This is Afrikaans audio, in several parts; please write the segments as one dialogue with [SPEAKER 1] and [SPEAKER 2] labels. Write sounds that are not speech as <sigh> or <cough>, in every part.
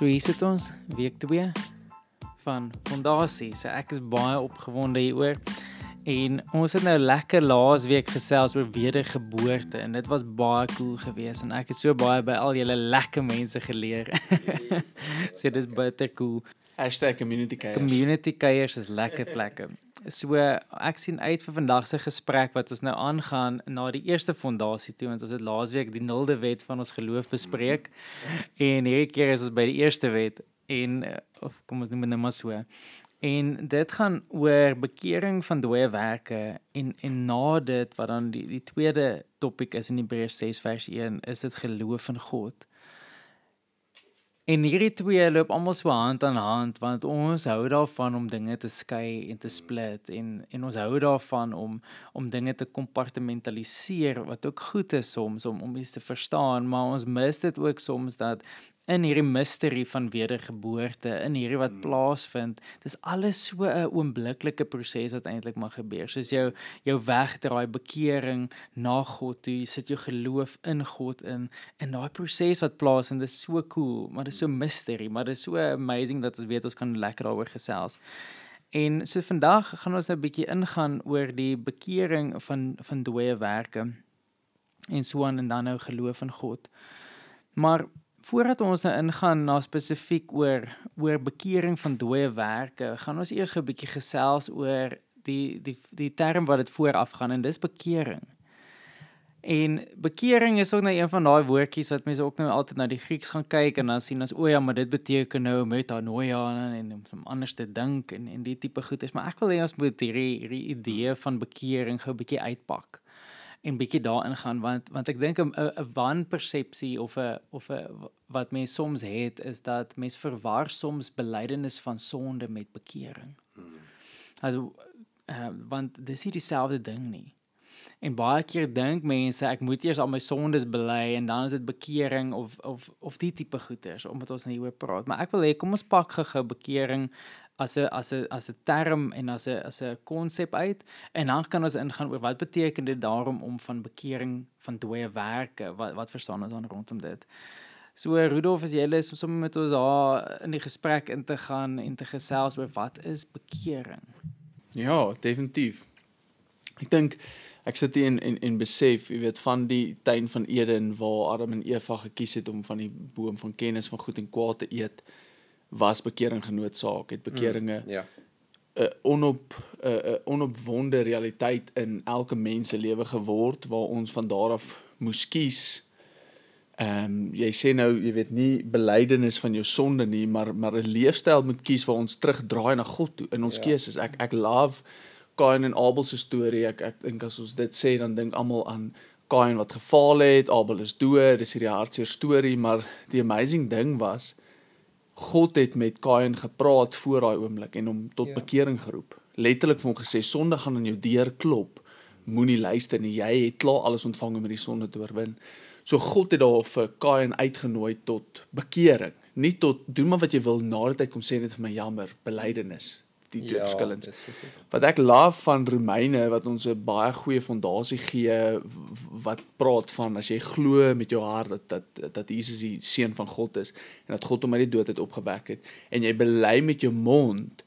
[SPEAKER 1] So hier sit ons week 2 van fondasie. So ek is baie opgewonde hieroor. En ons het nou lekker laas week gesels oor wedergeboorte en dit was baie cool geweest en ek het so baie by al julle lekker mense geleer. <laughs> so dis baie cool.
[SPEAKER 2] #community kuiers.
[SPEAKER 1] Community kuiers is lekker plekke. So ek sien uit vir vandag se gesprek wat ons nou aangaan na die eerste fondasie toe want ons het laasweek die nulde wet van ons geloof bespreek en hierdie keer is ons by die eerste wet en of kom ons noem dit nou maar so. En dit gaan oor bekering van dooie werke en en na dit wat dan die die tweede topik is in Hebreërs 6 vers 1 is dit geloof in God. En hierdie twee loop almal so hand aan hand want ons hou daarvan om dinge te skei en te split en en ons hou daarvan om om dinge te kompartmentaliseer wat ook goed is soms om om iets te verstaan maar ons mis dit ook soms dat in hierdie misterie van wedergeboorte, in hierdie wat hmm. plaasvind. Dis alles so 'n oombliklike proses wat eintlik maar gebeur. Soos jou jou wegdraai bekering na God, jy sit jou geloof in God in en daai proses wat plaasvind, dis so cool, maar dis so mystery, maar dis so amazing dat ons weet ons kan lekker daaroor gesels. En so vandag gaan ons nou 'n bietjie ingaan oor die bekering van van dooie werke en so aan en dan nou geloof in God. Maar Voordat ons nou ingaan na spesifiek oor oor bekering van dooie werke, gaan ons eers 'n bietjie gesels oor die die die term wat dit vooraf gaan en dis bekering. En bekering is ook nou een van daai woordjies wat mense ook nou altyd na die Grieks gaan kyk en dan sien as o ja, maar dit beteken nou metanoia en om om anders te dink en en die tipe goed is, maar ek wil hê ons moet hierdie hierdie idee van bekering gou 'n bietjie uitpak en bietjie daarin gaan want want ek dink 'n 'n wanpersepsie of 'n of 'n wat mense soms het is dat mense verwar soms belydenis van sonde met bekering. Hmm. Also uh, want dis nie dieselfde ding nie. En baie keer dink mense ek moet eers al my sondes bely en dan is dit bekering of of of die tipe goeters omdat ons nou hieroor praat. Maar ek wil hê kom ons pak gou bekering as 'n as 'n as 'n term en as 'n as 'n konsep uit en dan kan ons ingaan oor wat beteken dit daarom om van bekering van dooie werke wat wat verstaan ons dan rondom dit. So Rudolf as jy lus om sommer met ons daar in die gesprek in te gaan en te gesels oor wat is bekering.
[SPEAKER 2] Ja, definitief. Ek dink ek sit hier en en, en besef, jy weet van die tuin van Eden waar Adam en Eva gekies het om van die boom van kennis van goed en kwaad te eet was bekering genootsaak het bekeringe mm, ja 'n onop 'n onopwonde realiteit in elke mens se lewe geword waar ons van daar af moes kies. Ehm um, jy sê nou jy weet nie belydenis van jou sonde nie, maar maar 'n leefstyl moet kies waar ons terugdraai na God toe in ons ja. keuses. Ek ek love Cain en Abel se storie. Ek ek dink as ons dit sê dan dink almal aan Cain wat gefaal het, Abel is dood, dis hierdie hartseer storie, maar die amazing ding was God het met Kain gepraat voor daai oomblik en hom tot ja. bekering geroep. Letterlik vir hom gesê sonde gaan aan jou deur klop. Moenie luister nie. Jy het klaar alles ontvang om hierdie sonde te oorwin. So God het daar vir Kain uitgenooi tot bekering, nie tot doen maar wat jy wil nadat hy kom sê net vir my jammer, belydenis die twee ja, verskillends. Wat ek love van Romeine wat ons 'n baie goeie fondasie gee wat praat van as jy glo met jou hart dat dat dat Jesus die seun van God is en dat God hom uit die dood het opgewek het en jy bely met jou mond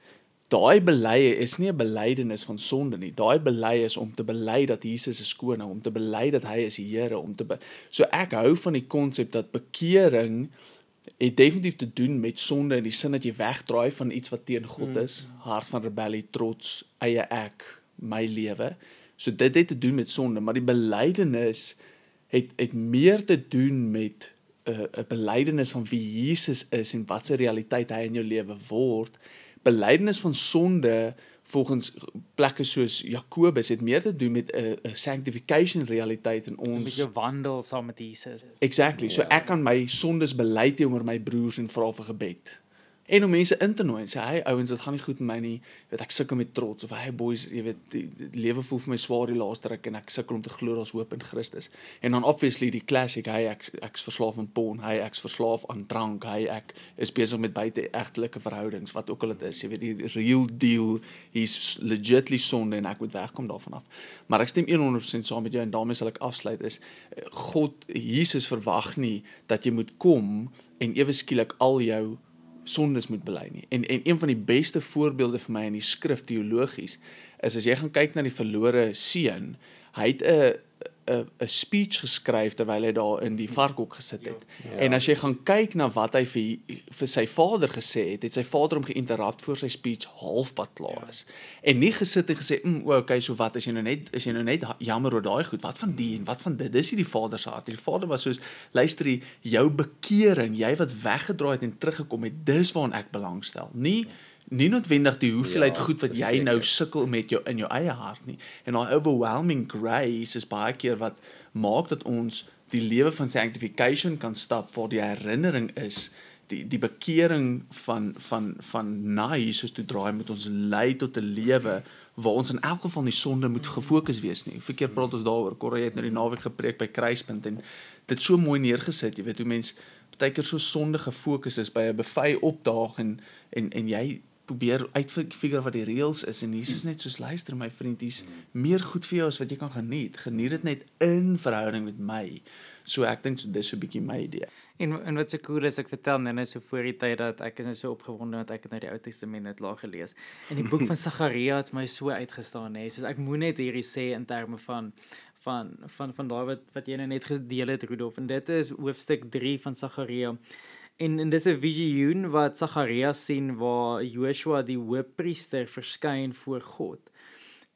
[SPEAKER 2] daai belye is nie 'n belydenis van sonde nie. Daai bely is om te bely dat Jesus is koning, om te bely dat hy is die Here, om te So ek hou van die konsep dat bekering het definitief te doen met sonde in die sin dat jy wegdraai van iets wat teen God is, mm. hart van rebellie, trots, eie ek, my lewe. So dit het te doen met sonde, maar die belydenis het het meer te doen met 'n uh, 'n belydenis van wie Jesus is en wat se realiteit hy in jou lewe word. Belydenis van sonde volgens plekke soos Jakobus het meer te doen met 'n 'n sanctification realiteit in ons
[SPEAKER 1] met jou wandel saam met Jesus.
[SPEAKER 2] Exactly. So ek kan my sondes bely teenoor my broers en vra vir gebed. En om mense in te nooi. En sê hy ouens dit gaan nie goed met my nie. Weet ek sukkel met trots. Of hy boys jy weet die, die lewe voel vir my swaar die laaste ruk en ek sukkel om te glo daar's hoop in Christus. En dan obviously die classic hy ek ek's verslaaf aan porn. Hy ek's verslaaf aan drank. Hy ek is besig met buite egtelike verhoudings wat ook al dit is. Jy weet die real deal he's legitly sonde en ek moet wegkom daarvan af. Maar ek stem 100% saam met jou en daarmee sal ek afsluit is eh, God Jesus verwag nie dat jy moet kom en ewe skielik al jou sondes moet bely nie. En en een van die beste voorbeelde vir my in die skrif teologies is as jy gaan kyk na die verlore seun, hy het 'n 'n 'n speech geskryf terwyl hy daar in die varkhok gesit het. Ja, ja. En as jy gaan kyk na wat hy vir vir sy vader gesê het, het sy vader hom geïnterrupt voor sy speech halfpad klaar is. Ja. En nie gesit en gesê, "Mm, o, okay, so wat as jy nou net as jy nou net jammer oor daai goed, wat van die en wat van dit?" Dis nie die vader se hart. Die vader was soos, "Luister, jou bekering, jy wat weggedraai het en teruggekom het, dis waaraan ek belangstel." Nie ja nie noodwendig die hoeveelheid ja, goed wat jy nou sukkel met jou in jou eie hart nie. En daai overwhelming grace is baie keer wat maak dat ons die lewe van sanctification kan stap waar die herinnering is die die bekering van van van na Jesus toe draai met ons lei tot 'n lewe waar ons in elk geval nie sonde moet gefokus wees nie. Verkeer praat ons daaroor. Korre het nou die naweek gepreek by Kruispunt en dit so mooi neergesit. Jy weet hoe mens baie keer so sonde gefokus is by 'n buffet opdaag en en en jy probeer uitfigure wat die reëls is en Jesus net soos luister my vriend hier's meer goed vir jou as wat jy kan geniet. Geniet dit net in verhouding met my. So ek dink so dis so 'n bietjie my idee.
[SPEAKER 1] En en wat so cool is ek vertel nou net so voor die tyd dat ek is nou so opgewonde dat ek het nou die Ou Testament net laag gelees. En die boek van <laughs> Sagaria het my so uitgestaan hè. So ek moet net hierdie sê in terme van van van van daai wat wat jy nou net gedeel het Rudolf. En dit is hoofstuk 3 van Sagaria En en dis 'n visioen wat Sagarias sien waar Joshua die hoofpriester verskyn voor God.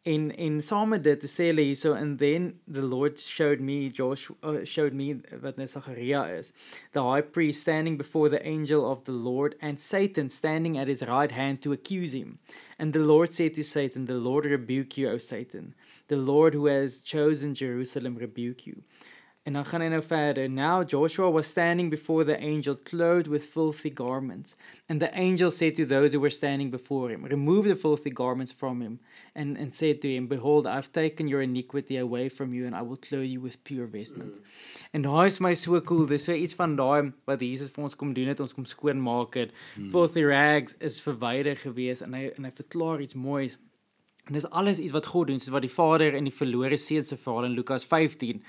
[SPEAKER 1] En en saam met dit sê hulle hierso and then the Lord showed me Joshua uh, showed me wat nou Sagaria is. The high priest standing before the angel of the Lord and Satan standing at his right hand to accuse him. And the Lord said to Satan, the Lord rebuke you, O Satan. The Lord who has chosen Jerusalem rebuke you. En dan gaan hy nou verder. Now Joshua was standing before the angel clothed with filthy garments. And the angel said to those who were standing before him, Remove the filthy garments from him. And, and said to him, Behold, I've taken your iniquity away from you and I will clothe you with pure vestment. Mm. En daai is my so cool. Dis so iets van daai wat Jesus vir ons kom doen het, ons kom skoon maak het. Mm. Filthy rags is verwyder gewees en hy en hy verklaar iets moois. En dis alles iets wat God doen, soos wat die Vader in die verlore seun se verhaal in Lukas 15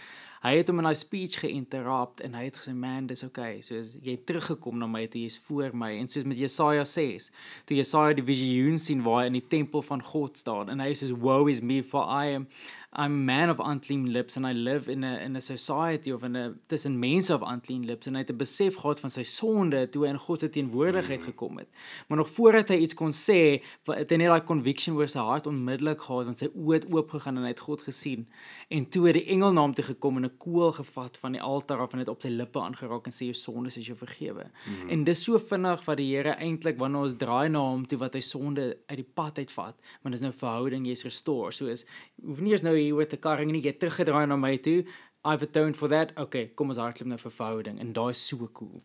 [SPEAKER 1] hy het hom in daai speech geïnterrupt en hy het gesê man dis okay. Soos jy het teruggekom na my toe jy's voor my. En soos met Jesaja 6 toe Jesaja die visioen sien waar hy in die tempel van God staan en hy sê woe is me for I am I'm a man of unclean lips and I live in a in a society of in a tussen mense of unclean lips en hy het 'n besef gehad van sy sonde toe hy in God se teenwoordigheid gekom het. Maar nog voordat hy iets kon sê, het hy net daai conviction oor sy hart onmiddellik gehad want sy oë het oop gegaan en hy het God gesien. En toe het die engel na hom toe gekom en 'n koel gevat van die altaar af en dit op sy lippe aangeraak en sê jou sondes is jou vergewe. Mm. En dis so vinnig wat die Here eintlik wanneer ons draai na hom toe wat hy sonde uit die pad uitvat, want dis nou verhouding jy's restore. So is hoef nie eens nou hier met 'n karring nie get teruggedraai na my toe. I've atoned for that. Okay, kom ons hardloop nou vir verhouding en daai is so cool.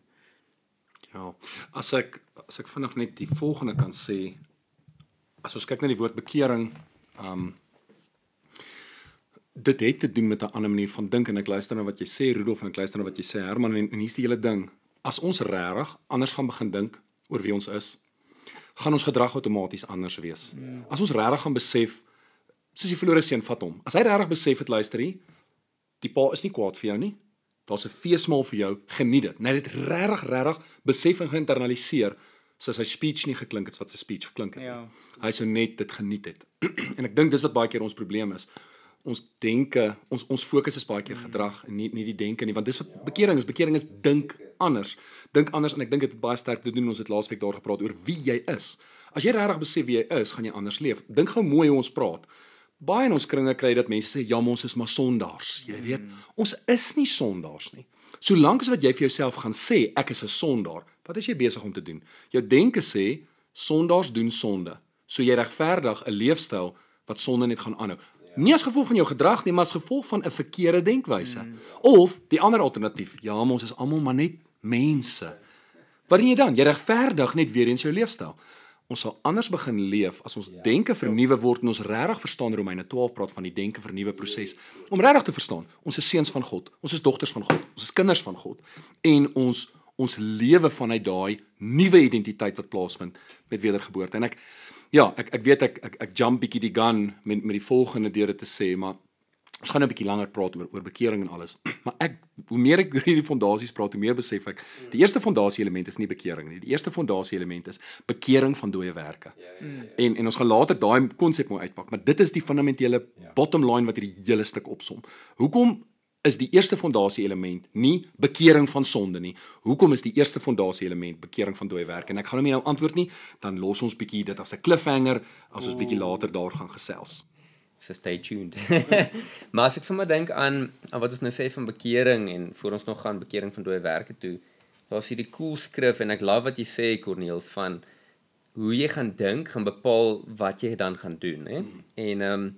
[SPEAKER 3] Ja. As ek as ek vinnig net die volgende kan sê as ons kyk na die woord bekering, um dit het te doen met 'n ander manier van dink en ek luister na wat jy sê Rudolf en ek luister na wat jy sê Herman en, en hier's die hele ding. As ons regtig anders gaan begin dink oor wie ons is, gaan ons gedrag outomaties anders wees. Ja. As ons regtig gaan besef soos die verlore seun vat hom. As hy regtig besef het luister hier, die pa is nie kwaad vir jou nie. Daar's 'n feesmaal vir jou, geniet dit. Net dit regtig regtig besef en geïnternaliseer soos sy speech nie geklink het wat sy speech geklink het. Ja. Hy sou net dit geniet het. <clears throat> en ek dink dis wat baie keer ons probleem is. Ons denke, ons ons fokus is baie keer gedrag en nie nie die denke nie, want dis wat bekering is. Bekering is dink anders. Dink anders en ek dink dit het baie sterk te doen ons het laasweek daar gepraat oor wie jy is. As jy regtig besef wie jy is, gaan jy anders leef. Dink gou mooi hoe ons praat baie in ons kringe kry dat mense sê ja, ons is maar sondaars. Jy weet, mm. ons is nie sondaars nie. Solank as wat jy vir jouself gaan sê ek is 'n sondaar, wat is jy besig om te doen? Jou denke sê sondaars doen sonde. So jy regverdig 'n leefstyl wat sonde net gaan aanhou. Ja. Nie as gevolg van jou gedrag nie, maar as gevolg van 'n verkeerde denkwyse. Mm. Of die ander alternatief, ja, ons is almal maar net mense. Wat doen jy dan? Jy regverdig net weer eens jou leefstyl. Ons sal anders begin leef as ons ja, denke vernuwe word en ons regtig verstaan Romeine 12 praat van die denke vernuwe proses. Om regtig te verstaan, ons is seuns van God, ons is dogters van God, ons is kinders van God en ons ons lewe vanuit daai nuwe identiteit wat plaasvind met wedergeboorte. En ek ja, ek ek weet ek ek, ek jump bietjie die gun met met die volgende deur dit te sê, maar ons gaan nou 'n bietjie langer praat oor oor bekering en alles. <clears throat> Maar ek hoe meer ek <laughs> oor hierdie fondasies praat, hoe meer besef ek die eerste fondasie element is nie bekering nie. Die eerste fondasie element is bekering van dooie werke. Ja, ja, ja. En en ons gaan later daai konsep mooi uitpak, maar dit is die fundamentele bottom line wat hierdie hele stuk opsom. Hoekom is die eerste fondasie element nie bekering van sonde nie. Hoekom is die eerste fondasie element bekering van dooie werk? En ek gaan hom nie nou antwoord nie, dan los ons bietjie dit as 'n cliffhanger as ons bietjie later daar gaan gesels.
[SPEAKER 4] So stay tuned. <laughs> maar as ek sommer dink aan aan wat ons nou sê van bekering en voor ons nog gaan bekering van dooie werke toe, daar's hierdie cool skrif en ek love wat jy sê Corneel van hoe jy gaan dink gaan bepaal wat jy dan gaan doen, hè? Mm. En ehm um,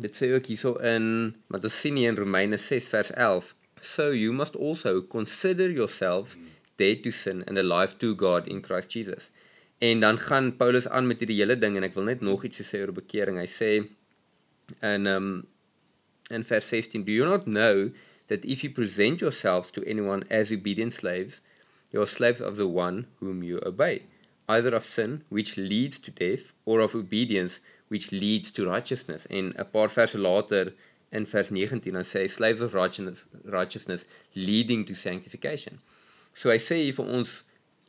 [SPEAKER 4] Dit sê ook hierso in maar dit sien nie in Romeine 6 vers 11. So you must also consider yourselves dead to sin and alive to God in Christ Jesus. En dan gaan Paulus aan met hierdie hele ding en ek wil net nog iets sê oor bekering. Hy sê in um in vers 16, do you not know that if you present yourselves to anyone as obedient slaves, you are slaves of the one whom you obey, either of sin which leads to death or of obedience which leads to righteousness. En 'n paar verse later in vers 19 dan sê hy slaves of righteousness, righteousness leading to sanctification. So hy sê vir ons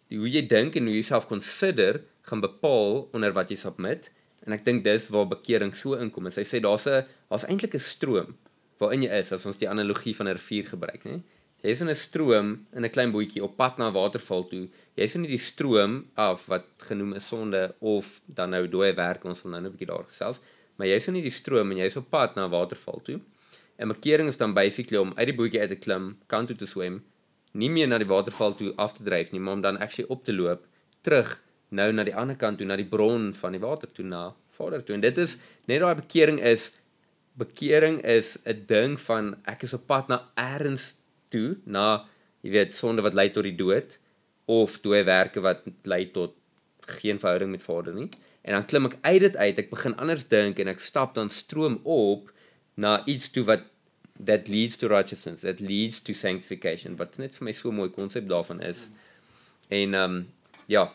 [SPEAKER 4] hoe jy dink en hoe jy self consider gaan bepaal onder wat jy submit en ek dink dis waar bekering so inkom. En hy sê daar's 'n daar's eintlik 'n stroom waarin jy is as ons die analogie van 'n rivier gebruik, né? Jy's in 'n stroom in 'n klein bootjie op pad na 'n waterval toe. Jy's in die stroom af wat genoem is sonde of dan nou dooie werk ons sal nou 'n bietjie daar gesels. Maar jy's in die stroom en jy's op pad na 'n waterval toe. En bekering is dan basically om uit die bootjie uit te klim, kant toe te swem, nie meer na die waterval toe af te dryf nie, maar om dan actually op te loop terug nou na die ander kant toe na die bron van die water toe na Vader toe. En dit is net daai bekering is bekering is 'n ding van ek is op pad na eers toe na jy weet sonde wat lei tot die dood of dooie werke wat lei tot geen verhouding met Vader nie. En dan klim ek uit dit uit, ek begin anders dink en ek stap dan stroom op na iets toe wat that leads to righteousness, that leads to sanctification. Wat net vir my so mooi konsep daarvan is. En ehm um, ja,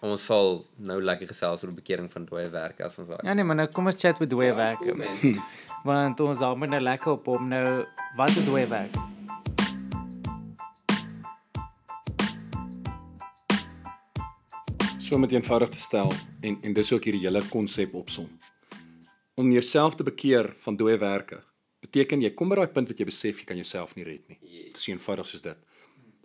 [SPEAKER 4] ons sal nou lekker gesels oor bekering van dooie werke as ons daai.
[SPEAKER 1] Ja nee, maar nou kom ons chat met dooie werke. <laughs> Want ons hou maar nou lekker op om nou wat is dooie werke?
[SPEAKER 3] so met eenvoudig te stel en en dis ook hierdie hele konsep opsom. Om jouself te bekeer van dooie werke beteken jy kom by daai punt wat jy besef jy kan jouself nie red nie. Dit is eenvoudig soos dit.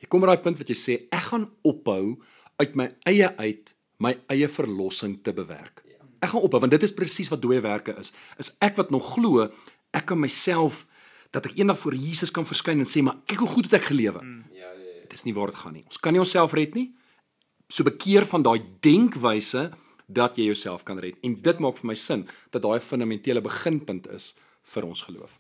[SPEAKER 3] Jy kom by daai punt wat jy sê ek gaan ophou uit my eie uit my eie verlossing te bewerk. Ek gaan ophou want dit is presies wat dooie werke is. Is ek wat nog glo ek kan myself dat ek eendag voor Jesus kan verskyn en sê maar kyk hoe goed het ek gelewe. Mm. Ja ja ja. Dit is nie waar dit gaan nie. Ons kan nie onsself red nie so bekeer van daai denkwyse dat jy jouself kan red. En dit maak vir my sin dat daai fundamentele beginpunt is vir ons geloof.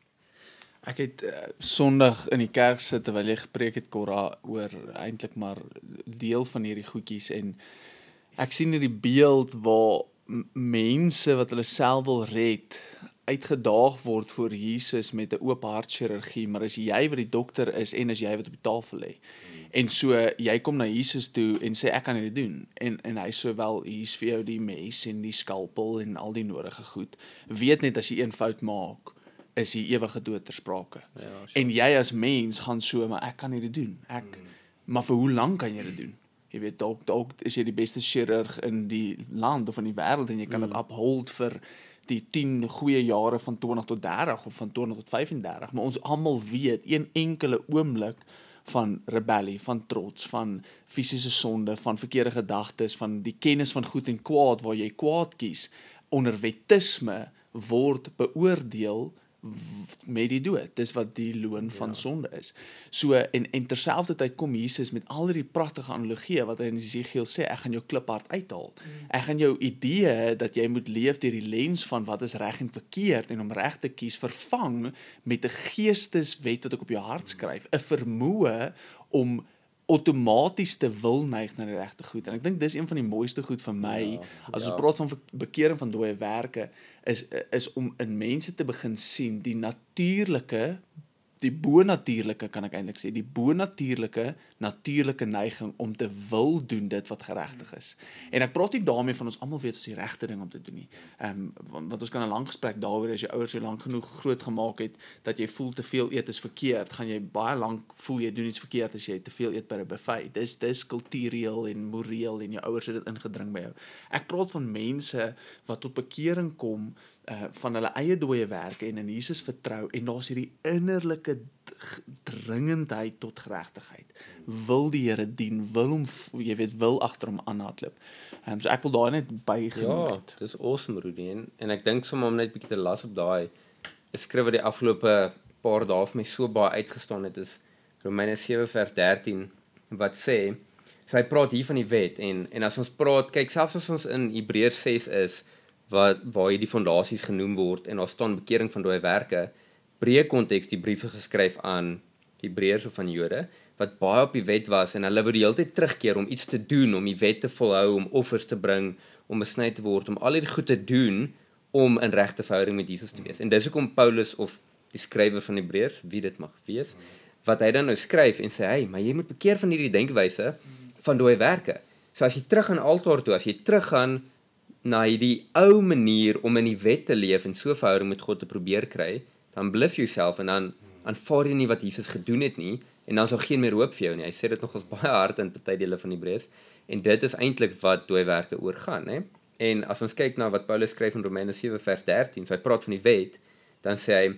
[SPEAKER 2] Ek het uh, Sondag in die kerk sit terwyl jy gepreek het Korra oor eintlik maar deel van hierdie goedjies en ek sien hierdie beeld waar mense wat hulle self wil red uitgedaag word voor Jesus met 'n oop hart chirurgie, maar as jy wat die dokter is en as jy wat op die tafel lê. En so jy kom na Jesus toe en sê ek kan dit doen. En en hy sê wel hier's vir jou die mes en die skalpel en al die nodige goed. Weet net as jy een fout maak, is die ewige dood ter sprake. Ja, sure. En jy as mens gaan so maar ek kan dit doen. Ek mm. maar vir hoe lank kan jy dit doen? Jy weet dalk dalk is jy die beste chirurg in die land of in die wêreld en jy kan dit mm. uphold vir die 10 goeie jare van 20 tot 30 of van 20 tot 35, maar ons almal weet een enkele oomblik van rebellie, van trots, van fisiese sonde, van verkeerde gedagtes, van die kennis van goed en kwaad waar jy kwaad kies onder wettisme word beoordeel met die dood. Dis wat die loon van ja. sonde is. So en en terselfdertyd kom Jesus met al hierdie pragtige analogieë wat hy in Jesegiel sê, ek gaan jou kliphard uithaal. Mm. Ek gaan jou idee dat jy moet leef deur die lens van wat is reg en verkeerd en om reg te kies vervang met 'n geesteswet wat ek op jou hart skryf, 'n vermoë om outomaties te wil neig na die regte goed. En ek dink dis een van die mooiste goed vir my ja, as ons
[SPEAKER 4] ja.
[SPEAKER 2] praat van bekering van dooie werke is is om in mense te begin sien die natuurlike die bonatuurlike kan ek eintlik sê die bonatuurlike natuurlike neiging om te wil doen dit wat geregtig is. En ek praat nie daarmee van ons almal weet dis die regte ding om te doen nie. Ehm um, want ons kan 'n lang gesprek daaroor as jou ouers jou lank genoeg groot gemaak het dat jy voel te veel eet is verkeerd, gaan jy baie lank voel jy doen iets verkeerd as jy te veel eet by 'n buffet. Dis dis kultureel en moreel en jou ouers het dit ingedring by jou. Ek praat van mense wat tot bekering kom uh van hulle eie dooie werke en in Jesus vertrou en daar's hierdie innerlike dringendheid tot geregtigheid. Wil die Here dien, wil hom jy weet wil agter hom aanhardloop. Ehm um, so ek wil daar net bygenoem
[SPEAKER 4] Ja,
[SPEAKER 2] het.
[SPEAKER 4] dis awesome Rudy en, en ek dink sommer om net bietjie te las op daai 'n skrif wat die afgelope paar dae vir my so baie uitgestaan het is Romeine 7 vers 13 wat sê so hy praat hier van die wet en en as ons praat kyk selfs as ons in Hebreërs 6 is wat waar hierdie fondasies genoem word en daar staan bekering van dooie werke breë konteks die briewe geskryf aan Hebreërs of aan Jode wat baie op die wet was en hulle wou die hele tyd terugkeer om iets te doen om die wet te volhou om offers te bring om besny te word om al hierdie goed te doen om in regte verhouding met Jesus te wees. En dis hoekom Paulus of die skrywer van Hebreërs, wie dit mag wees, wat hy dan nou skryf en sê, "Hey, maar jy moet bekeer van hierdie denkwyse van dooie werke." So as jy terug aan altaar toe, as jy teruggaan na hierdie ou manier om in die wet te leef en so 'n verhouding met God te probeer kry, dan bluf jouself en dan aanvaar jy nie wat Jesus gedoen het nie en dan daar geen meer hoop vir jou nie. Hy sê dit nogals baie hard in party dele van Hebreërs en dit is eintlik wat dooie werke oor gaan, hè. En as ons kyk na wat Paulus skryf in Romeine 7 vers 13, so hy praat van die wet, dan sê hy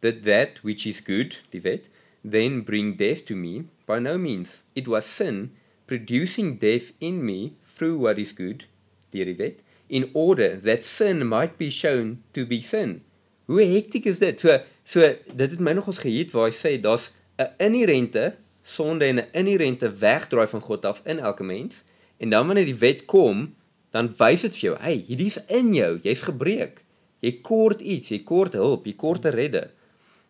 [SPEAKER 4] that that which is good, die wet, then bring death to me, by no means. It was sin producing death in me through what is good, die wet, in order that sin might be shown to be sin. Hoe hektiek is dit? So so dit het my nogals gehit waar hy sê daar's 'n inherente sonde en 'n inherente wegdraai van God af in elke mens en dan wanneer die wet kom, dan wys dit vir jou, hey, hierdie's in jou, jy's gebreek. Jy kort iets, jy kort hulp, jy kort 'n redder.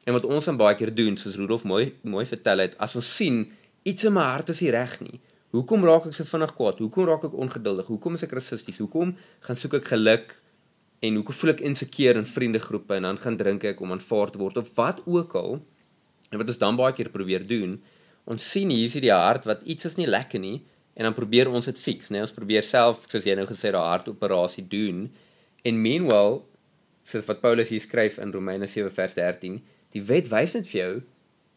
[SPEAKER 4] En wat ons dan baie keer doen, soos Rudolf mooi mooi vertel het, as ons sien iets in my hart is nie reg nie. Hoekom raak ek so vinnig kwaad? Hoekom raak ek ongeduldig? Hoekom is ek rassisties? Hoekom gaan soek ek geluk en hoekom voel ek insekeer in vriendegroepe en dan gaan drink ek om aanvaar te word of wat ook al. En wat ons dan baie keer probeer doen, ons sien hier is die hart wat iets is nie lekker nie en dan probeer ons dit fix, né? Ons probeer self soos jy nou gesê daai hartoperasie doen. En meanwhile, soos wat Paulus hier skryf in Romeine 7 vers 13, die wet wys net vir jou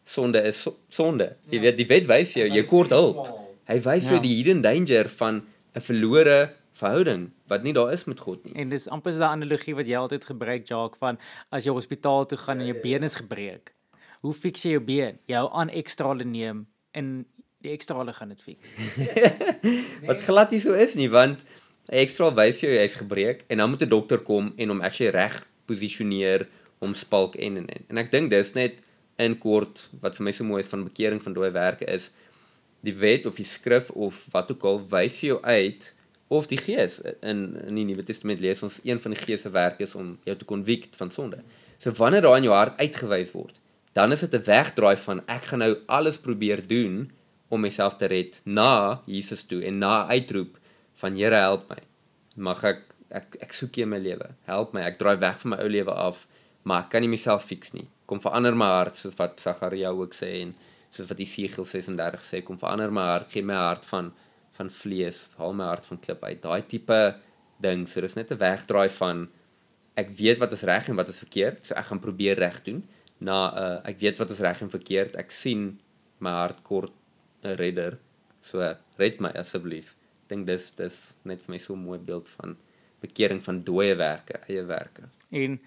[SPEAKER 4] sonde is so, sonde. Jy
[SPEAKER 5] Ja.
[SPEAKER 4] weet die wet wys vir jou jy kort hulp. Hy wys vir jou
[SPEAKER 1] Ja.
[SPEAKER 4] die hidden danger van 'n verlore verhouding wat nie daar is met God nie.
[SPEAKER 1] En dis amper so 'n analogie wat jy altyd gebruik, Jacques, van as jy hospitaal toe gaan en
[SPEAKER 4] Ja,
[SPEAKER 1] jou been is gebreek. Hoe fix jy jou been? Jy hou aan ekstrale neem en die ekstrale gaan dit fix. <laughs>
[SPEAKER 4] Wat glad nie so is nie want 'n ekstra vir jou jy's gebreek en dan moet 'n dokter kom en hom actually reg posisioneer om spalk en en en. En ek dink dis net in kort wat vir my so mooi van bekering van dooie werke is die wet of die skrif of wat ook al wys vir jou uit of die gees in in die Nuwe Testament lees ons een van die gees se werke is om jou te convict van sonde. So wanneer daar in jou hart uitgewys word, dan is dit 'n wegdraai van ek gaan nou alles probeer doen om myself te red na Jesus toe en na uitroep van Here help my. Mag ek ek ek soek U in my lewe. Help my. Ek draai weg van my ou lewe af, maar ek kan nie myself fix nie. Kom verander my hart soos wat Sagaria ook sê en soos wat Jesegiel 36 sê, kom verander my hart, gee my hart van van vlees, haal my hart van klip uit. Daai tipe ding, so dis net 'n wegdraai van ek weet wat is reg en wat is verkeerd, so ek gaan probeer reg doen. Na uh, ek weet wat is reg en verkeerd. Ek sien my hart kort 'n redder. So red my asseblief. Dink dis dis net vir my so 'n mooi beeld van bekering van dooie werke, eie werke.
[SPEAKER 1] En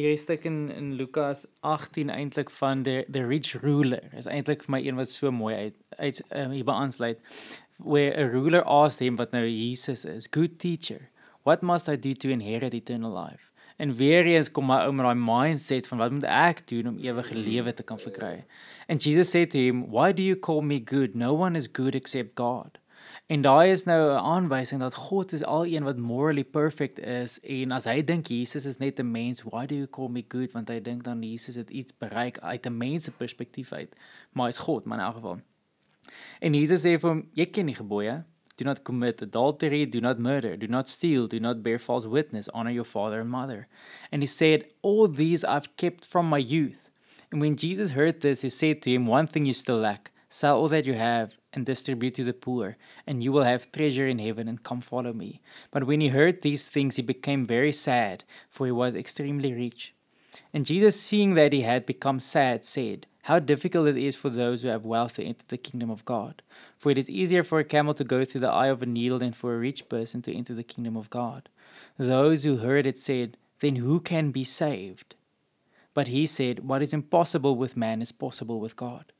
[SPEAKER 1] hierdie stuk in in Lukas 18 eintlik van the the rich ruler is eintlik vir my een wat so mooi uit uit um, hier beaansluit where a ruler asked him wat nou Jesus is good teacher what must I do to inherit eternal life? En weer eens kom my ou met daai mindset van wat moet ek doen om ewige lewe te kan verkry? And Jesus said to him why do you call me good? No one is good except God En daai is nou 'n aanwysing dat God is al een wat morally perfect is en as hy dink Jesus is net 'n mens, why do you call me good? Want hy dink dan Jesus het iets bereik uit 'n mens se perspektief uit. Maar hy's God, maar in elk geval. En Jesus sê vir hom, jy ken die gebooie. Do not commit adultery, do not murder, do not steal, do not bear false witness, honor your father and mother. And he said, All these I've kept from my youth. And when Jesus heard this, he said to him, One thing you still lack sell all that you have and distribute to the poor, and you will have treasure in heaven, and come follow me. But when he heard these things, he became very sad, for he was extremely rich. And Jesus, seeing that he had become sad, said, How difficult it is for those who have wealth to enter the kingdom of God. For it is easier for a camel to go through the eye of a needle than for a rich person to enter the kingdom of God. Those who heard it said, Then who can be saved? But he said, What is impossible with man is possible with God.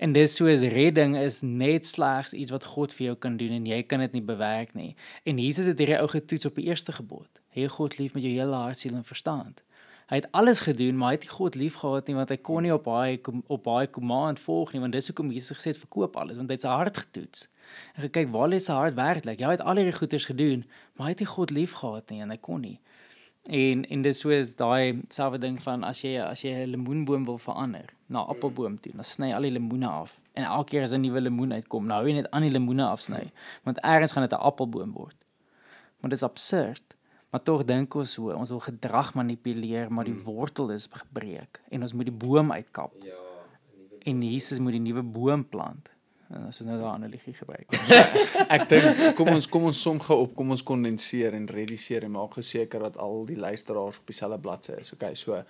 [SPEAKER 1] En dis soos redding is net slegs iets wat God vir jou kan doen en jy kan dit nie bewerk nie. En Jesus het hierdie ou getoets op die eerste gebod. Hê God lief met jou hele hart, siel en verstand. Hy het alles gedoen, maar hy het nie God lief gehad nie want hy kon nie op daai op daai command volg nie want dis hoekom Jesus gesê het verkoop alles want hy het sy hart getoets. En gekyk waar lê sy hart werklik? Ja, hy het al hierdie goeders gedoen, maar hy het nie God lief gehad nie en hy kon nie. En en dis soos daai selfe ding van as jy as jy 'n lemoenboom wil verander na appelboom toe, dan sny al die lemoene af. En elke keer as 'n nuwe lemoen uitkom, nou jy net aan die lemoene afsny, want eers gaan dit 'n appelboom word. Maar dit is absurd. Maar tog dink ons so, ons wil gedrag manipuleer, maar die wortel is gebreek en ons moet die boom uitkap. Ja. En Jesus moet die nuwe boom plant. En as ons nou daai analogie gebruik. <laughs>
[SPEAKER 2] Ek dink kom ons kom ons som gou op, kom ons kondenseer en rediseer en maak geseker dat al die luisteraars op dieselfde bladsy is. Okay, so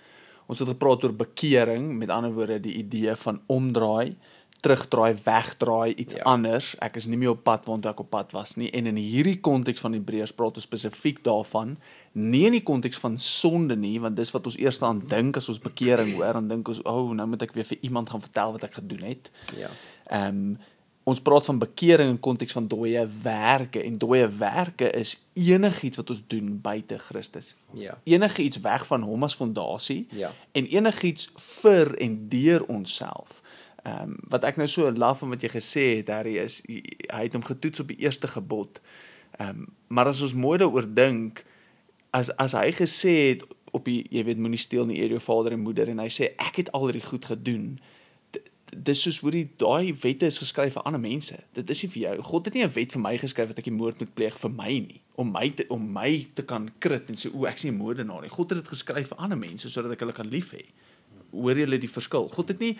[SPEAKER 2] ons het gepraat oor bekering, met ander woorde die idee van omdraai, terugdraai, wegdraai, iets ja. anders. Ek is nie meer op pad waar ek op pad was nie. En in hierdie konteks van Hebreërs praat ons spesifiek daarvan, nie in die konteks van sonde nie, want dis wat ons eers aan dink as ons bekering hoor, dan dink ons, "O, oh, nou moet ek weer vir iemand gaan vertel wat ek gedoen het."
[SPEAKER 4] Ja.
[SPEAKER 2] Ehm um, ons praat van bekering in konteks van dooie werke en dooie werke is enigiets wat ons doen buite Christus.
[SPEAKER 4] Ja.
[SPEAKER 2] Enigiets weg van hom as fondasie
[SPEAKER 4] Ja.
[SPEAKER 2] en enigiets vir en deur onsself. Ehm um, wat ek nou so laf van wat jy gesê het, Harry, is hy hy het hom getoets op die eerste gebod. Ehm um, maar as ons mooi daaroor dink, as as hy gesê het op die jy weet moenie steel nie eer jou vader en moeder en hy sê ek het al hierdie goed gedoen. Dis soos hoe die daai wette is geskryf vir ander mense. Dit is nie vir jou. God het nie 'n wet vir my geskryf dat ek die moord moet pleeg vir my nie, om my te om my te kan krit en sê o, ek is nie 'n moordenaar nie. God het dit geskryf vir ander mense sodat ek hulle kan lief hê. Hoor julle die verskil? God het nie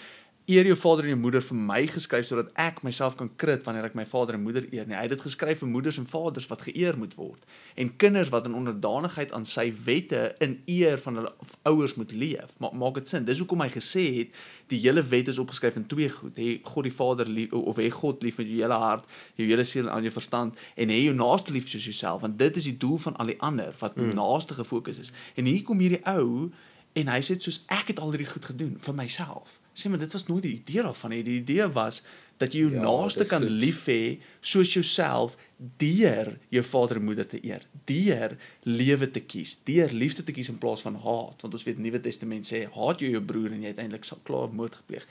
[SPEAKER 2] eer jou vader en jou moeder vir my geskryf sodat ek myself kan krit wanneer ek my vader en moeder eer nie. Hy het dit geskryf vir moeders en vaders wat geëer moet word en kinders wat in onderdanigheid aan sy wette in eer van hulle ouers moet leef. Ma maak dit sin? Dis hoekom hy gesê het die hele wet is opgeskryf in twee goed. Hê God die Vader lief of hê God lief met jou hele hart, jou hele siel en al jou verstand en hê jou naaste lief soos jouself want dit is die doel van al die ander wat mm. naaste gefokus is. En hier kom hierdie ou en hy sê soos ek het al hierdie goed gedoen vir myself. Sê maar dit was nooit die idee daarvan nie. Die idee was dat jy jou
[SPEAKER 4] Ja,
[SPEAKER 2] naaste kan
[SPEAKER 4] goed.
[SPEAKER 2] lief hê soos jouself deur jou vader en moeder te eer, deur lewe te kies, deur liefde te kies in plaas van haat, want ons weet Nuwe Testament sê haat jy jou broer en jy uiteindelik sal klaar moord gepleeg.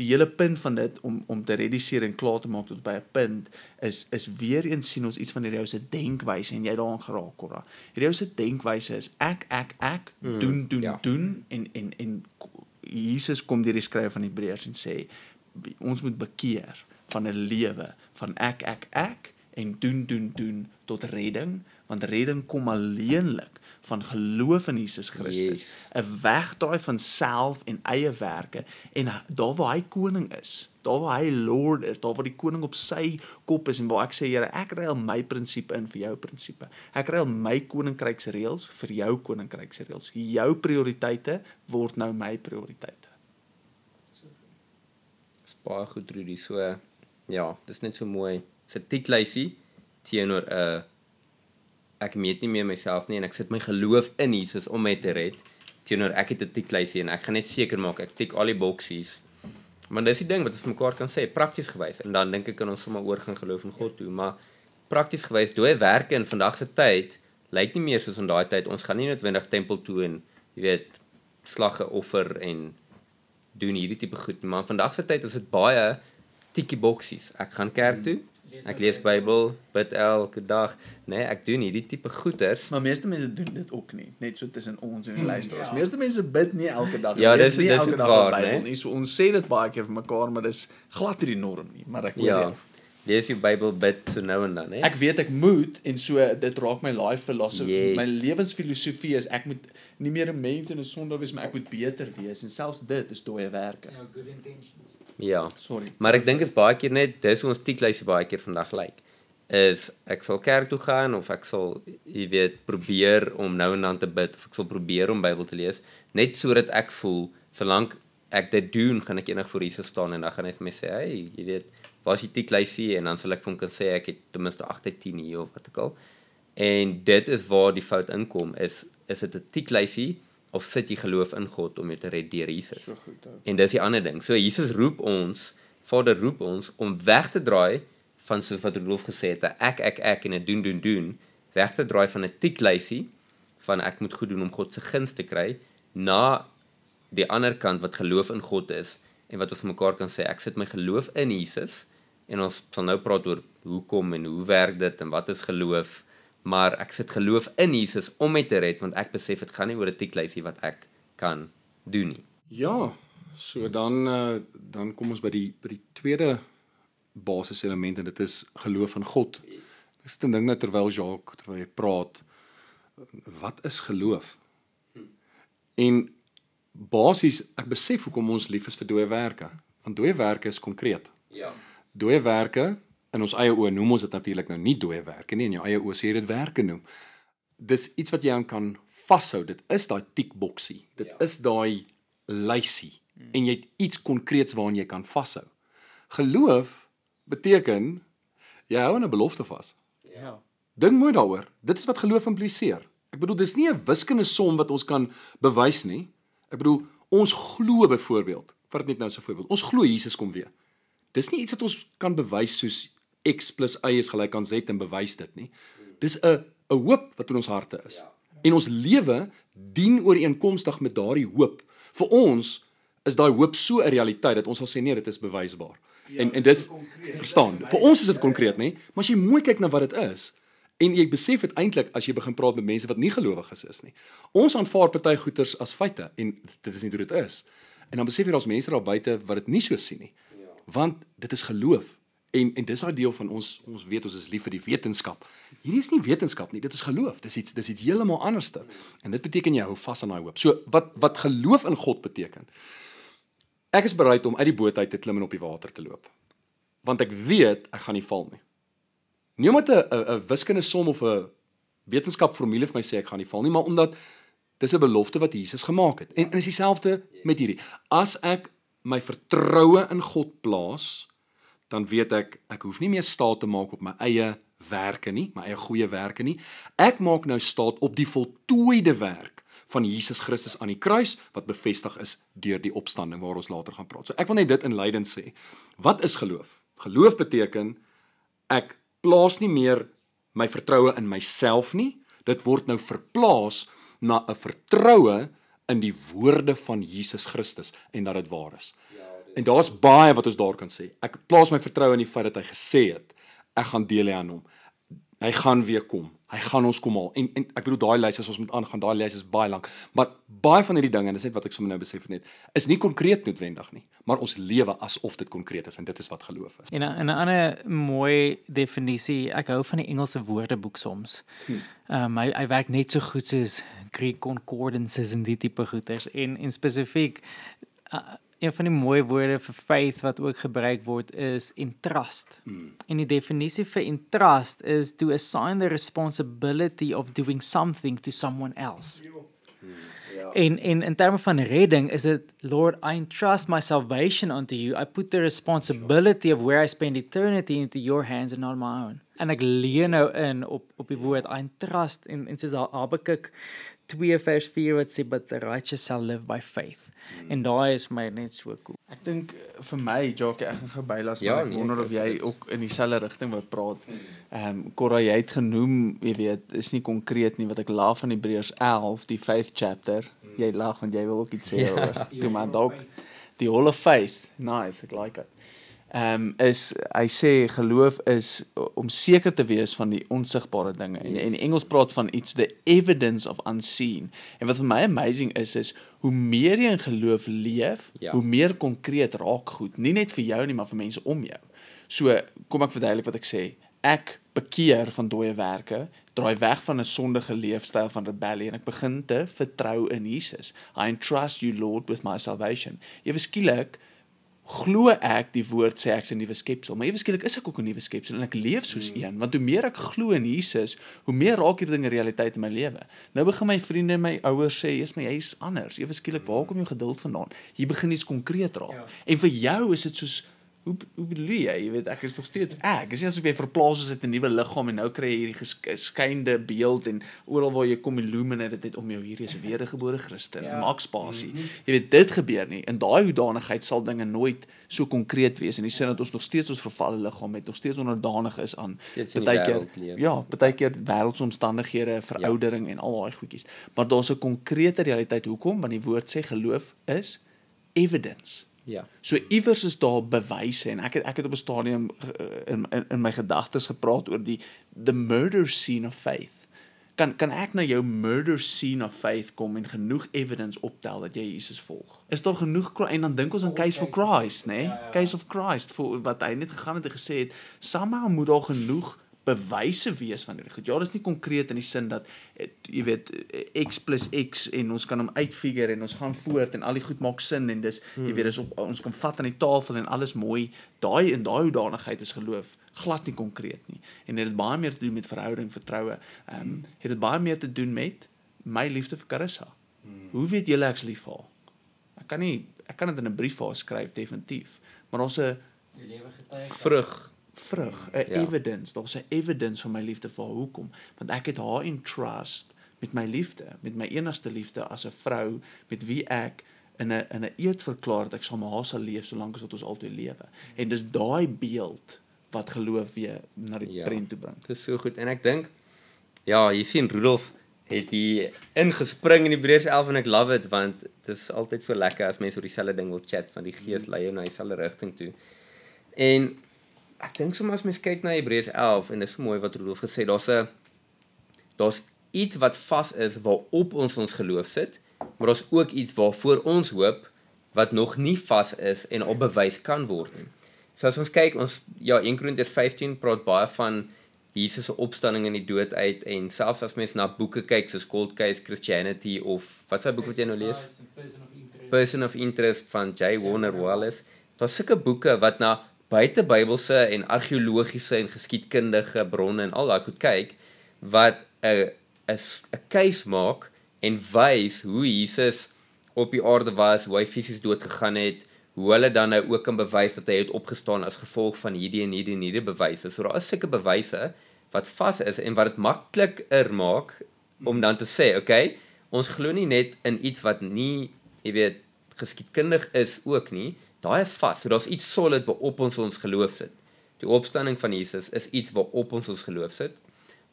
[SPEAKER 2] Die hele punt van dit om om te rediseer en klaar te maak tot by 'n punt is is weer eens sien ons iets van hierdie ou se denkwyse en jy daaraan geraak Cora. Hierdie ou se denkwyse is ek ek ek mm, doen doen
[SPEAKER 4] ja.
[SPEAKER 2] doen en en en Jesus kom deur die skrywer van Hebreërs en sê ons moet bekeer van 'n lewe van ek ek ek en doen doen doen tot redding want redding kom alleenlik van geloof in Jesus Christus 'n wegdraai van self en eie werke en daar waar hy koning is daar waar hy lord is daar waar die koning op sy kop is en waar ek sê Here ek ruil my prinsipie in vir jou prinsipie ek ruil my koninkryksreëls vir jou koninkryksreëls jou prioriteite word nou my prioriteite
[SPEAKER 4] Dis baie goed Rudy. So ja, dis net so mooi. Dis 'n tiklyfie teenoor 'n uh, ek meet nie meer myself nie en ek sit my geloof in Jesus om my te red teenoor ek het 'n tiklyfie en ek gaan net seker maak ek tik al die boksies. Maar dis die ding wat ons mekaar kan sê, prakties gewys. En dan dink ek kan ons sommer oor gaan geloof in God toe, maar prakties gewys dooie werke in vandag se tyd lyk nie meer soos in daai tyd. Ons gaan nie noodwendig tempel toe en jy weet slagge offer en doen hierdie tipe goed, maar vandag se tyd is dit baie tikkie boksies. Ek gaan kerk toe, Ek lees Bybel, bid elke dag. Nee, ek doen nie die tipe goeters.
[SPEAKER 2] Maar meeste mense doen dit ook nie, net so tussen ons en die luisteraars. Ja. Meeste mense bid nie elke dag.
[SPEAKER 4] Ja,
[SPEAKER 2] en lees
[SPEAKER 4] dis-
[SPEAKER 2] nie
[SPEAKER 4] dis
[SPEAKER 2] elke
[SPEAKER 4] ook
[SPEAKER 2] dag
[SPEAKER 4] waar,
[SPEAKER 2] Bybel
[SPEAKER 4] né?
[SPEAKER 2] nie. So ons sê dit baie keer vir mekaar, maar dis glad nie die norm nie, maar ek hoor
[SPEAKER 4] Ja.
[SPEAKER 2] jou.
[SPEAKER 4] Lees jou Bybel, bid so nou en dan, hè?
[SPEAKER 2] Ek weet ek moet en so dit raak my life philosophy.
[SPEAKER 4] Yes.
[SPEAKER 2] My lewensfilosofie is ek moet nie meer 'n mens en 'n sondaar wees, maar ek moet beter wees en selfs dit is dooie werke.
[SPEAKER 1] Ja, good intentions.
[SPEAKER 4] Ja.
[SPEAKER 2] Sorry.
[SPEAKER 4] Maar ek dink is baie keer net dis ons tiklyse baie keer vandag lyk. Is ek sal kerk toe gaan of ek sal jy weet probeer om nou en dan te bid of ek sal probeer om Bybel te lees net sodat ek voel solank ek dit doen gaan ek eendag voor Jesus staan en dan gaan hy vir my sê hey jy weet was die tiklyse en dan sal ek vir hom kan sê ek het ten minste 8 uit 10 hier of wat ook al. En dit is waar die fout inkom is is dit 'n tiklyse of sit jy geloof in God om jou te red deur Jesus?
[SPEAKER 2] So goed. ou.
[SPEAKER 4] En dis die ander ding. So Jesus roep ons, Vader roep ons om weg te draai van soos wat Rudolf gesê het, ek ek ek en 'n doen doen doen, weg te draai van 'n tiklysie van ek moet goed doen om God se guns te kry na die ander kant wat geloof in God is en wat ons mekaar kan sê ek sit my geloof in Jesus en ons sal nou praat oor hoekom en hoe werk dit en wat is geloof maar ek sit geloof in Jesus om my te red want ek besef dit gaan nie oor 'n tiklysie wat ek kan doen nie.
[SPEAKER 3] Ja, so dan uh, dan kom ons by die by die tweede basiselement en dit is geloof in God. Ek sit en dink net terwyl Jacques terwyl jy praat, wat is geloof? En basies ek besef hoekom ons lief is vir dooie werke, want dooie werke is konkreet.
[SPEAKER 4] Ja.
[SPEAKER 3] Dooie werke in ons eie oë noem ons dit natuurlik nou nie dooie werke nie, in jou eie oë sê jy dit werke noem. Dis iets wat jy aan kan vashou. Dit is daai tikboksie. Dit ja. is daai lysie hmm. en jy het iets konkreets waaraan jy kan vashou. Geloof beteken jy hou aan 'n belofte vas.
[SPEAKER 1] Ja.
[SPEAKER 3] Dink mooi daaroor. Dit is wat geloof impliseer. Ek bedoel dis nie 'n wiskundige som wat ons kan bewys nie. Ek bedoel ons glo byvoorbeeld, vat dit net nou so 'n voorbeeld. Ons glo Jesus kom weer. Dis nie iets wat ons kan bewys soos x + y is gelyk aan z en bewys dit nie. Dis 'n 'n hoop wat in ons harte is. En ons lewe dien ooreenkomstig met daardie hoop. Vir ons is daai hoop so 'n realiteit dat ons sal sê nee, dit is bewysbaar. Ja, en en dis verstaan. Vir ons is dit konkreet, nê? Maar as jy mooi kyk na wat dit is en jy besef dit eintlik as jy begin praat met mense wat nie gelowiges is nie. Ons aanvaar party goeters as feite en dit is nie hoe dit is. En dan besef jy daar's mense daar buite wat dit nie so sien nie. Want dit is geloof. En en dis daai deel van ons ons weet ons is lief vir die wetenskap. Hierdie is nie wetenskap nie, dit is geloof. Dis iets dis iets heeltemal anderste. En dit beteken jy hou vas aan daai hoop. So wat wat geloof in God beteken. Ek is bereid om uit die boot uit te klim en op die water te loop. Want ek weet ek gaan nie val nie. Nie omdat 'n 'n wiskundige som of 'n wetenskapformule vir my sê ek gaan nie val nie, maar omdat dis 'n belofte wat Jesus gemaak het. En, en is dieselfde met hierdie. As ek my vertroue in God plaas, dan weet ek ek hoef nie meer staat te maak op my eie werke nie, my eie goeie werke nie. Ek maak nou staat op die voltooide werk van Jesus Christus aan die kruis wat bevestig is deur die opstanding waar ons later gaan praat. So ek wil net dit inleidend sê. Wat is geloof? Geloof beteken ek plaas nie meer my vertroue in myself nie. Dit word nou verplaas na 'n vertroue in die woorde van Jesus Christus en dat dit waar is. En daar's baie wat ons daar kan sê. Ek plaas my vertroue in die feit dat hy gesê het ek gaan deel hê aan hom. Hy gaan weer kom. Hy gaan ons kom haal. En en ek bedoel daai lys as ons moet aangaan, daai lys is baie lank. Maar baie van hierdie dinge, en dis net wat ek sommer nou besef het net, is nie konkreet noodwendig nie, maar ons lewe asof dit konkreet is en dit is wat geloof is.
[SPEAKER 1] En 'n- 'n ander mooi definisie, ek hou van die Engelse woordeboek soms. Ehm um, hy hy werk net so goed soos Greek concordances en die tipe goeters en en spesifiek uh, een van die mooi woorde vir faith wat ook gebruik word is entrust. Mm. En die definisie vir entrust is to assign the responsibility of doing something to someone else. En en in terme van redding is dit Lord I entrust my salvation unto you. I put the responsibility of where I spend eternity into your hands and not my own. En ek leer nou in op op die woord I entrust en en soos Habakuk 2 vers 4 wat sê but the righteous shall live by faith. Hmm. En daai is my net so cool.
[SPEAKER 2] Ek dink eh, vir my, Jacques, ek gaan gebylas
[SPEAKER 4] Ja,
[SPEAKER 2] maar ek
[SPEAKER 4] nee,
[SPEAKER 2] wonder of jy ook in dieselfde rigting wil praat. Ehm um, Cora, jy het genoem, jy weet, is nie konkreet nie wat ek laaf van Hebreërs 11, die faith chapter. Jy lag want jy wil ook iets sê oor. <laughs> Toe maar dalk die whole faith. Nice, ek like dit. Ehm um, is hy sê geloof is om seker te wees van die onsigbare dinge. En in Engels praat van iets the evidence of unseen. En wat vir my amazing is is hoe meer jy in geloof leef,
[SPEAKER 4] Ja.
[SPEAKER 2] hoe meer konkreet raak goed, nie net vir jou nie, maar vir mense om jou. So, kom ek verduidelik wat ek sê. Ek bekeer van dooie werke, draai weg van 'n sondige leefstyl van rebellie en ek begin te vertrou in Jesus. I entrust you Lord with my salvation. Ewe skielik glo ek die woord sê ek's 'n nuwe skepsel, maar ewe skielik is ek ook 'n nuwe skepsel en ek leef soos een, want hoe meer ek glo in Jesus, hoe meer raak hierdie dinge realiteit in my lewe. Nou begin my vriende en my ouers sê, "Jesus, my jy's anders." Ewe skielik, waar kom jou geduld vandaan? Jy begin iets konkreet raak.
[SPEAKER 1] Ja.
[SPEAKER 2] En vir jou is dit soos hoe hoe bedoel jy? Jy weet ek is nog steeds ek. Dis nie asof jy verplaas is uit 'n nuwe liggaam en nou kry jy hierdie geskynde beeld en oral waar jy kom illuminate dit om jou hier is 'n wedergebore Christen.
[SPEAKER 1] Ja.
[SPEAKER 2] Maak spasie. Jy weet dit gebeur nie. In daai hoedanigheid sal dinge nooit so konkreet wees in die sin dat ons nog steeds ons vervalle liggaam het, nog steeds onderdanig is aan partykeer ja, partykeer wêreldsomstandighede, veroudering ja. en al daai goedjies. Maar daar's 'n konkrete realiteit hoekom want die woord sê geloof is evidence.
[SPEAKER 4] Ja.
[SPEAKER 2] So iewers is daar bewyse en ek het ek het op 'n stadium uh, in in, in my gedagtes gepraat oor die the murder scene of faith. Kan kan ek na jou murder scene of faith kom en genoeg evidence optel dat jy Jesus volg? Is daar genoeg en dan dink ons aan Case for Christ, né? Nee?
[SPEAKER 1] Ja, ja.
[SPEAKER 2] Case of Christ vir wat hy net gegaan het en gesê het, somehow moet daar genoeg bewyse wees van hierdie goed. Ja, dis nie konkreet in die sin dat eh, jy weet eh, x plus x en ons kan hom uitfigure en ons gaan voort en al die goed maak sin en dis jy weet dis op ons kan vat aan die tafel en alles mooi. Daai en daai hoedanigheid is geloof glad nie konkreet nie. En dit het baie meer te doen met verhouding, vertroue. Ehm um, het dit baie meer te doen met my liefde vir Carissa. Hoe weet julle ek's lief vir haar? Ek kan nie ek kan dit in 'n brief vir haar skryf definitief, maar ons 'n
[SPEAKER 1] lewe getuig.
[SPEAKER 4] Vrug.
[SPEAKER 2] Vrug, 'n
[SPEAKER 4] Ja.
[SPEAKER 2] evidence, daar's 'n evidence van my liefde vir haar. Hoekom? Want ek het haar in trust met my liefde, met my enigste liefde as 'n vrou met wie ek in 'n in 'n eed verklaar dat ek saam met haar sal leef solank as wat ons altyd lewe. En dis daai beeld wat geloof weer na die
[SPEAKER 4] Ja.
[SPEAKER 2] prent toe bring.
[SPEAKER 4] Dit is so goed en ek dink ja, jy sien Rudolf het hier ingespring in Hebreërs 11 en ek love it want dit is altyd so lekker as mense oor dieselfde ding wil chat van die Gees lei jou na dieselfde rigting toe. En ek dink sommer as mens kyk na Hebreërs 11 en dis mooi wat Rudolf gesê daar's 'n daar's iets wat vas is waarop ons ons geloof sit, maar daar's ook iets waarvoor ons hoop wat nog nie vas is en op bewys kan word nie. So as ons kyk, ons ja 1 Korintiërs 15 praat baie van Jesus se opstanding in die dood uit en selfs as mens na boeke kyk soos Cold Case Christianity of wat se boek wat jy nou lees? Person of Interest van J Warner Wallace. Daar's sulke boeke wat na buite Bybelse en argeologiese en geskiedkundige bronne en al daai goed kyk wat 'n 'n 'n case maak en wys hoe Jesus op die aarde was, hoe hy fisies dood gegaan het, hoe hulle dan nou ook kan bewys dat hy het opgestaan as gevolg van hierdie en hierdie en hierdie bewyse. So daar is sulke bewyse wat vas is en wat dit makliker maak om dan te sê, okay, ons glo nie net in iets wat nie, jy weet, geskiedkundig is ook nie. Daai is vas. So daar's iets solid waarop ons ons geloof sit. Die opstanding van Jesus is iets waarop ons ons geloof sit.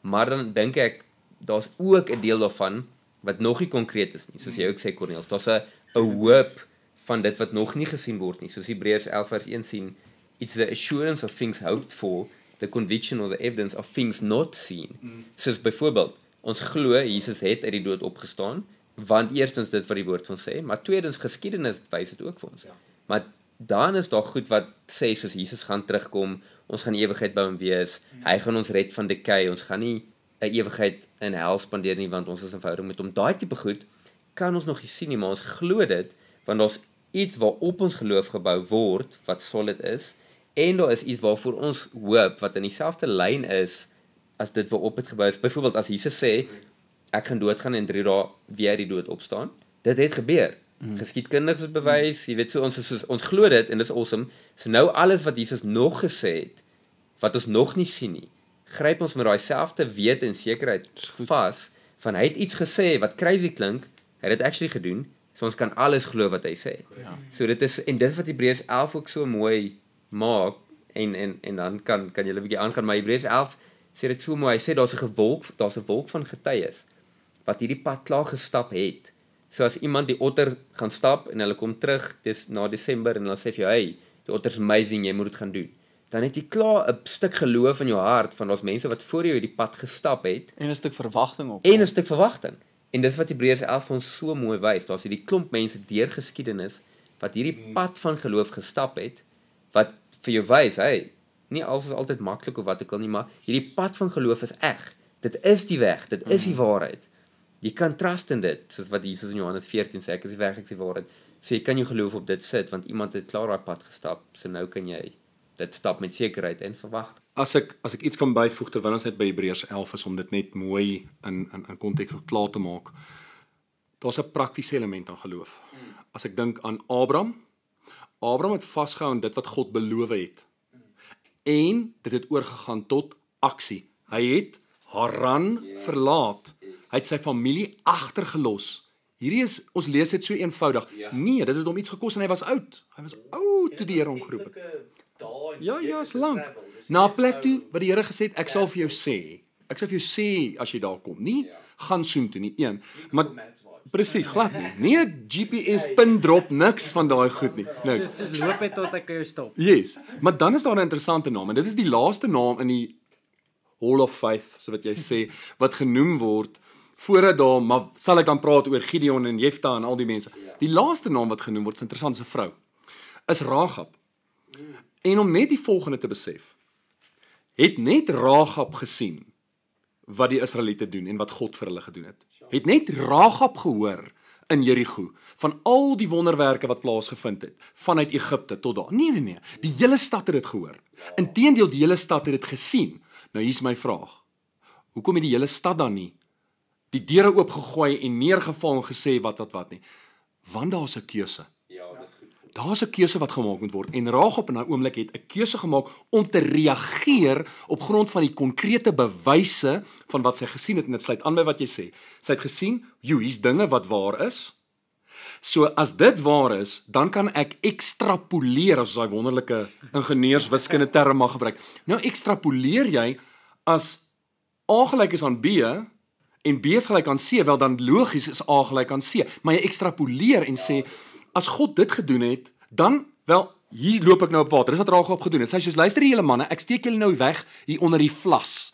[SPEAKER 4] Maar dan dink ek daar's ook 'n deel daarvan wat nog nie konkreet is nie. Soos jy ook sê Corneels, daar's 'n 'n hoop van dit wat nog nie gesien word nie. Soos Hebreërs 11 vers 1 sien, it's the assurance of things hoped for, the conviction or the evidence of things not seen. Soos byvoorbeeld, ons glo Jesus het uit die dood opgestaan, want eerstens dit wat die woord van sê, maar tweedens geskiedenis wys dit ook vir ons.
[SPEAKER 3] Ja.
[SPEAKER 4] Maar dan is daar goed wat sê soos Jesus gaan terugkom, ons gaan ewigheid by hom wees, hy gaan ons red van dekei, ons gaan nie 'n ewigheid in hel spandeer nie want ons is in verhouding met hom. Daai tipe goed kan ons nog nie sien nie, maar ons glo dit want daar's iets waarop ons geloof gebou word wat solid is en daar is iets waarvoor ons hoop wat in dieselfde lyn is as dit waarop dit gebou is. Byvoorbeeld as Jesus sê ek gaan doodgaan en 3 dae weer uit die dood opstaan. Dit het gebeur. Mm. Geskiedkundig is bewys, jy weet so ons is soos ons glo dit en dis awesome. So nou alles wat Jesus nog gesê het wat ons nog nie sien nie, gryp ons met daai selfde wete en sekerheid vas van hy het iets gesê wat crazy klink, hy het dit actually gedoen, so ons kan alles glo wat hy sê.
[SPEAKER 2] Ja.
[SPEAKER 4] So dit is en dit wat Hebreërs 11 ook so mooi maak en en en dan kan kan jy 'n bietjie aangaan maar Hebreërs 11 sê dit so mooi. Hy sê daar's 'n gewolk, daar's 'n wolk van getuies wat hierdie pad klaar gestap het. So as iemand die otter gaan stap en hulle kom terug dis na Desember en hulle sê vir jou, "Hey, Daughter's amazing, jy moet dit gaan doen. Dan het jy klaar 'n stuk geloof in jou hart van daar's mense wat voor jou hierdie pad gestap het
[SPEAKER 2] En 'n stuk verwagting op.
[SPEAKER 4] en 'n stuk verwagting. En dis wat Hebreërs 11 vir ons so mooi wys. Daar's hierdie klomp mense deur geskiedenis wat hierdie pad van geloof gestap het wat vir jou wys, hey, nie alles is altyd maklik of wat ook al nie, maar hierdie pad van geloof is eg. Dit is die weg, dit is die waarheid. Jy kan trust in dit, soos wat Jesus in Johannes 14 sê, ek is die weg, ek is die waarheid. So jy kan jou geloof op dit sit want iemand het klaar daai pad gestap. So nou kan jy dit stap met sekerheid en verwag.
[SPEAKER 3] As ek as ek iets kan byvoeg terwyl ons net by Hebreërs 11 is om dit net mooi in in in konteks klaar te maak. Daar's 'n praktiese element aan geloof. As ek dink aan Abraham, Abraham het vasgehou aan dit wat God beloof het. En dit het oorgegaan tot aksie. Hy het Haran verlaat. Hy het sy familie agtergelos. Hierdie is ons lees dit so eenvoudig. Nee, dit het hom iets gekos en hy was oud. Hy was oud toe die Here hom geroep het. Ja, ja, is lank. Na 'n plek toe wat die Here gesê het, ek sal vir jou sê. Ek sal vir jou sê as jy daar kom. Nie gaan soen toe nie een, maar presies, <laughs> glad nie. Nie 'n GPS pin drop niks van daai goed nie. <laughs> Niks.
[SPEAKER 1] Soos loop het tot ek jou stop.
[SPEAKER 3] Yes. Maar dan is daar 'n interessante naam en dit is die laaste naam in die Hall of Faith, so wat jy sê, wat genoem word voordat daar maar sal ek dan praat oor Gideon en Jefta en al die mense. Die laaste naam wat genoem word, is 'n interessante vrou. Is Ragab. En om net die volgende te besef. Het net Ragab gesien wat die Israeliete doen en wat God vir hulle gedoen het. Het net Ragab gehoor in Jerigo van al die wonderwerke wat plaasgevind het vanuit Egipte tot daar. Nee nee nee, die hele stad het dit gehoor. Inteendeel die hele stad het dit gesien. Nou hier's my vraag. Hoekom het die hele stad dan nie die deure oopgegooi en neergeval en gesê wat wat wat nie? Want daar's 'n keuse.
[SPEAKER 4] Ja, dis goed.
[SPEAKER 3] Daar's 'n keuse wat gemaak moet word en Ragab in daai oomblik het 'n keuse gemaak om te reageer op grond van die konkrete bewyse van wat sy gesien het en dit sluit aan by wat jy sê. Sy het gesien, "Jo, hier's dinge wat waar is." So as dit waar is, dan kan ek ekstrapoleer as daai wonderlike ingenieurswiskunde term mag gebruik. Nou ekstrapoleer jy as A gelyk is aan B en B is gelyk aan C, wel dan logies is A gelyk aan C, maar jy ekstrapoleer en sê as God dit gedoen het, dan wel hier loop ek nou op water. Dis wat Ragab gedoen het. Sy sê luister julle manne, ek steek julle nou weg hier onder die vlas.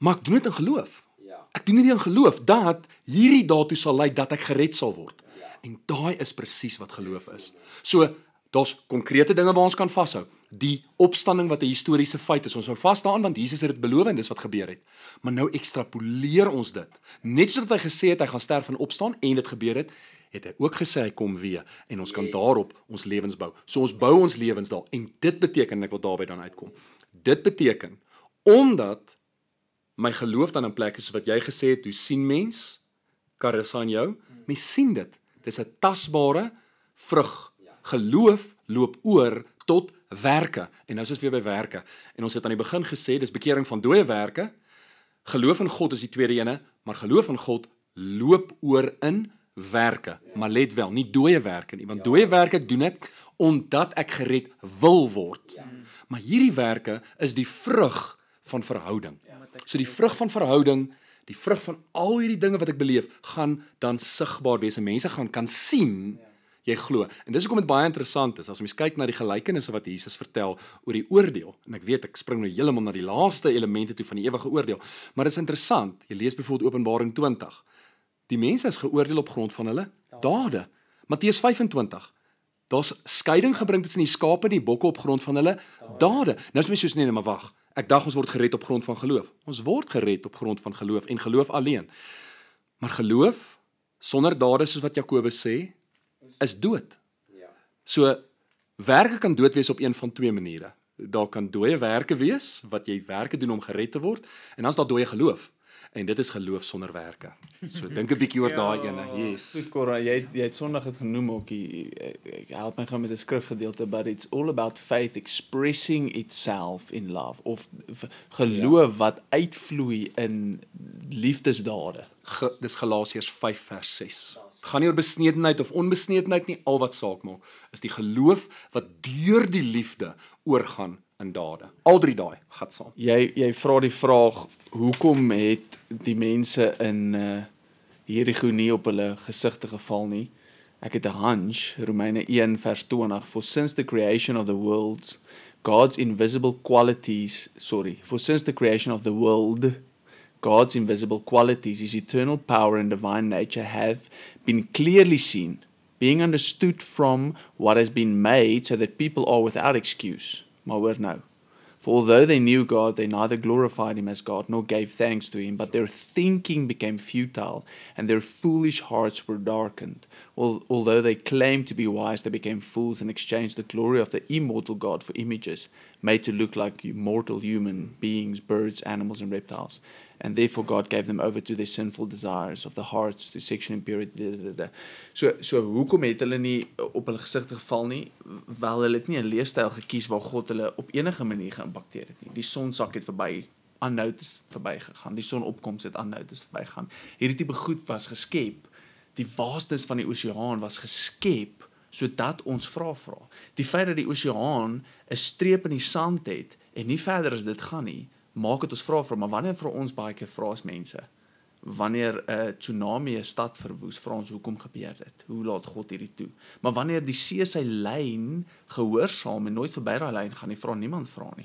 [SPEAKER 3] Maar ek doen dit in geloof.
[SPEAKER 4] Ja.
[SPEAKER 3] Ek doen dit in geloof dat hierdie daartoe sal lei dat ek gered sal word. En daai is presies wat geloof is. So daar's konkrete dinge waar ons kan vashou. Die opstanding wat 'n historiese feit is. Ons hou vas daaraan want Jesus het dit beloof en dis wat gebeur het. Maar nou ekstrapoleer ons dit. Net soos hy gesê het hy gaan sterf en opstaan en dit gebeur het, het hy ook gesê hy kom weer en ons kan daarop ons lewens bou. So ons bou ons lewens daar en dit beteken ek wil daarby dan uitkom. Dit beteken omdat my geloof dan in plek is wat jy gesê het, hoe sien mens karissa in jou? Mens sien dit. Dis 'n tasbare vrug. Geloof loop oor tot werke. En nou is ons weer by werke. En ons het aan die begin gesê dis bekering van dooie werke. Geloof in God is die tweede ene, maar geloof in God loop oor in werke. Maar let wel, nie dooie werke nie, want dooie werke doen ek omdat ek gered wil word. Maar hierdie werke is die vrug van verhouding. So die vrug van verhouding, die vrug van al hierdie dinge wat ek beleef, gaan dan sigbaar wees en mense gaan kan sien jy glo. En dis hoekom dit baie interessant is as mens kyk na die gelykenisse wat Jesus vertel oor die oordeel. En ek weet ek spring nou heeltemal na die laaste elemente toe van die ewige oordeel, maar dit is interessant. Jy lees byvoorbeeld Openbaring 20. Die mense is geoordeel op grond van hulle dade. Matteus 25. Daar's skeiding gebring tussen die skape en die bokke op grond van hulle dade. Nou is my soos nee, nee, maar wag. Ek dink ons word gered op grond van geloof. Ons word gered op grond van geloof en geloof alleen. Maar geloof sonder dade soos wat Jakobus sê, is dood.
[SPEAKER 4] Ja.
[SPEAKER 3] So werke kan dood wees op een van twee maniere. Daar kan dooie werke wees wat jy werke doen om gered te word en dan is daar dooie geloof. En dit is geloof sonder werke. So <laughs> dink 'n bietjie oor daai ene. Yes.
[SPEAKER 2] Goed Cora, jy het- jy het Sondag dit genoem ook. Jy, ek help my gou met 'n skrifgedeelte but it's all about faith expressing itself in love of geloof ja. wat uitvloei in liefdesdade.
[SPEAKER 3] Ge, dis Galasiërs 5 vers 6. Gaan nie oor besnedenheid of onbesnedenheid nie, al wat saak maak is die geloof wat deur die liefde oorgaan in dade. Al drie daai gaan saam.
[SPEAKER 2] Jy jy vra die vraag hoekom het die mense in uh Jerigo nie op hulle gesigte geval nie? Ek het 'n hunch, Romeine 1 vers 20, for since the creation of the worlds God's invisible qualities, sorry, for since the creation of the world God's invisible qualities, his eternal power and divine nature have been clearly seen, being understood from what has been made so that people are without excuse. My word no. For although they knew God, they neither glorified him as God nor gave thanks to him, but their thinking became futile and their foolish hearts were darkened. Although they claimed to be wise, they became fools and exchanged the glory of the immortal God for images made to look like mortal human beings, birds, animals, and reptiles. And therefore God gave them over to their sinful desires of the hearts, to sexual impurity. Da, da, da. So so hoekom het hulle nie op hulle gesigte geval nie? Wel hulle het nie 'n leefstyl gekies waar God hulle op enige manier geïmpakteer het nie. Die sonsak het verby unnoticed verbygegaan. Die sonopkoms het unnoticed verbygegaan. Hierdie tipe goed was geskep. Die waastes van die oseaan was geskep sodat ons vra vra. Die feit dat die oseaan 'n streep in die sand het en nie verder as dit gaan nie, maak dit ons vra vra, maar wanneer vir ons baie keer vra as mense wanneer 'n tsunami 'n stad verwoes, vra ons hoekom gebeur dit? Hoe laat God hierdie toe? Maar wanneer die see sy lyn gehoorsaam en nooit verby daai lyn gaan nie, vra niemand vra nie.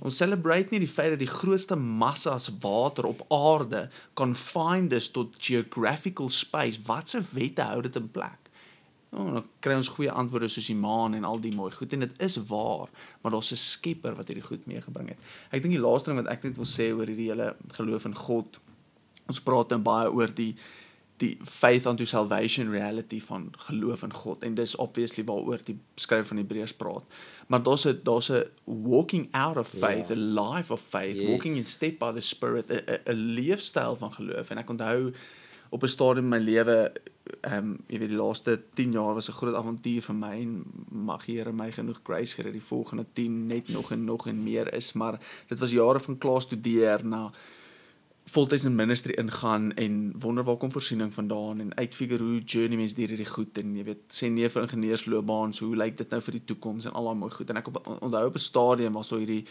[SPEAKER 2] Ons celebrate nie die feit dat die grootste massas water op aarde confined is tot geographical space. Watse wette hou dit in plek? Oh, dan kry ons goeie antwoorde soos die maan en al die mooi goed en dit is waar, maar daar's 'n Skepper wat hierdie goed meegebring het. Ek dink die laaste ding wat ek net wil sê oor hierdie hele geloof in God. Ons praat nou baie oor die die faith unto salvation reality van geloof in God en dis obviously waaroor die skrywer van Hebreërs praat. Maar daar's 'n daar's 'n walking out of faith,
[SPEAKER 4] Ja.
[SPEAKER 2] 'n life of faith,
[SPEAKER 4] Yes.
[SPEAKER 2] walking in step by the spirit, 'n leefstyl van geloof en ek onthou op 'n stadium in my lewe ehm um, jy weet die laaste 10 jaar was 'n groot avontuur vir my en mag die Here my genoeg grace gee dat die volgende 10 net nog en nog en meer is. Maar dit was jare van klaar studeer na voltyds in ministry ingaan en wonder waar kom voorsiening vandaan en uitfigure hoe journey mens deur hierdie goed en jy weet sê nee vir ingenieursloopbaan so hoe lyk dit nou vir die toekoms en al daai mooi goed. En ek op, onthou op 'n stadium was so hierdie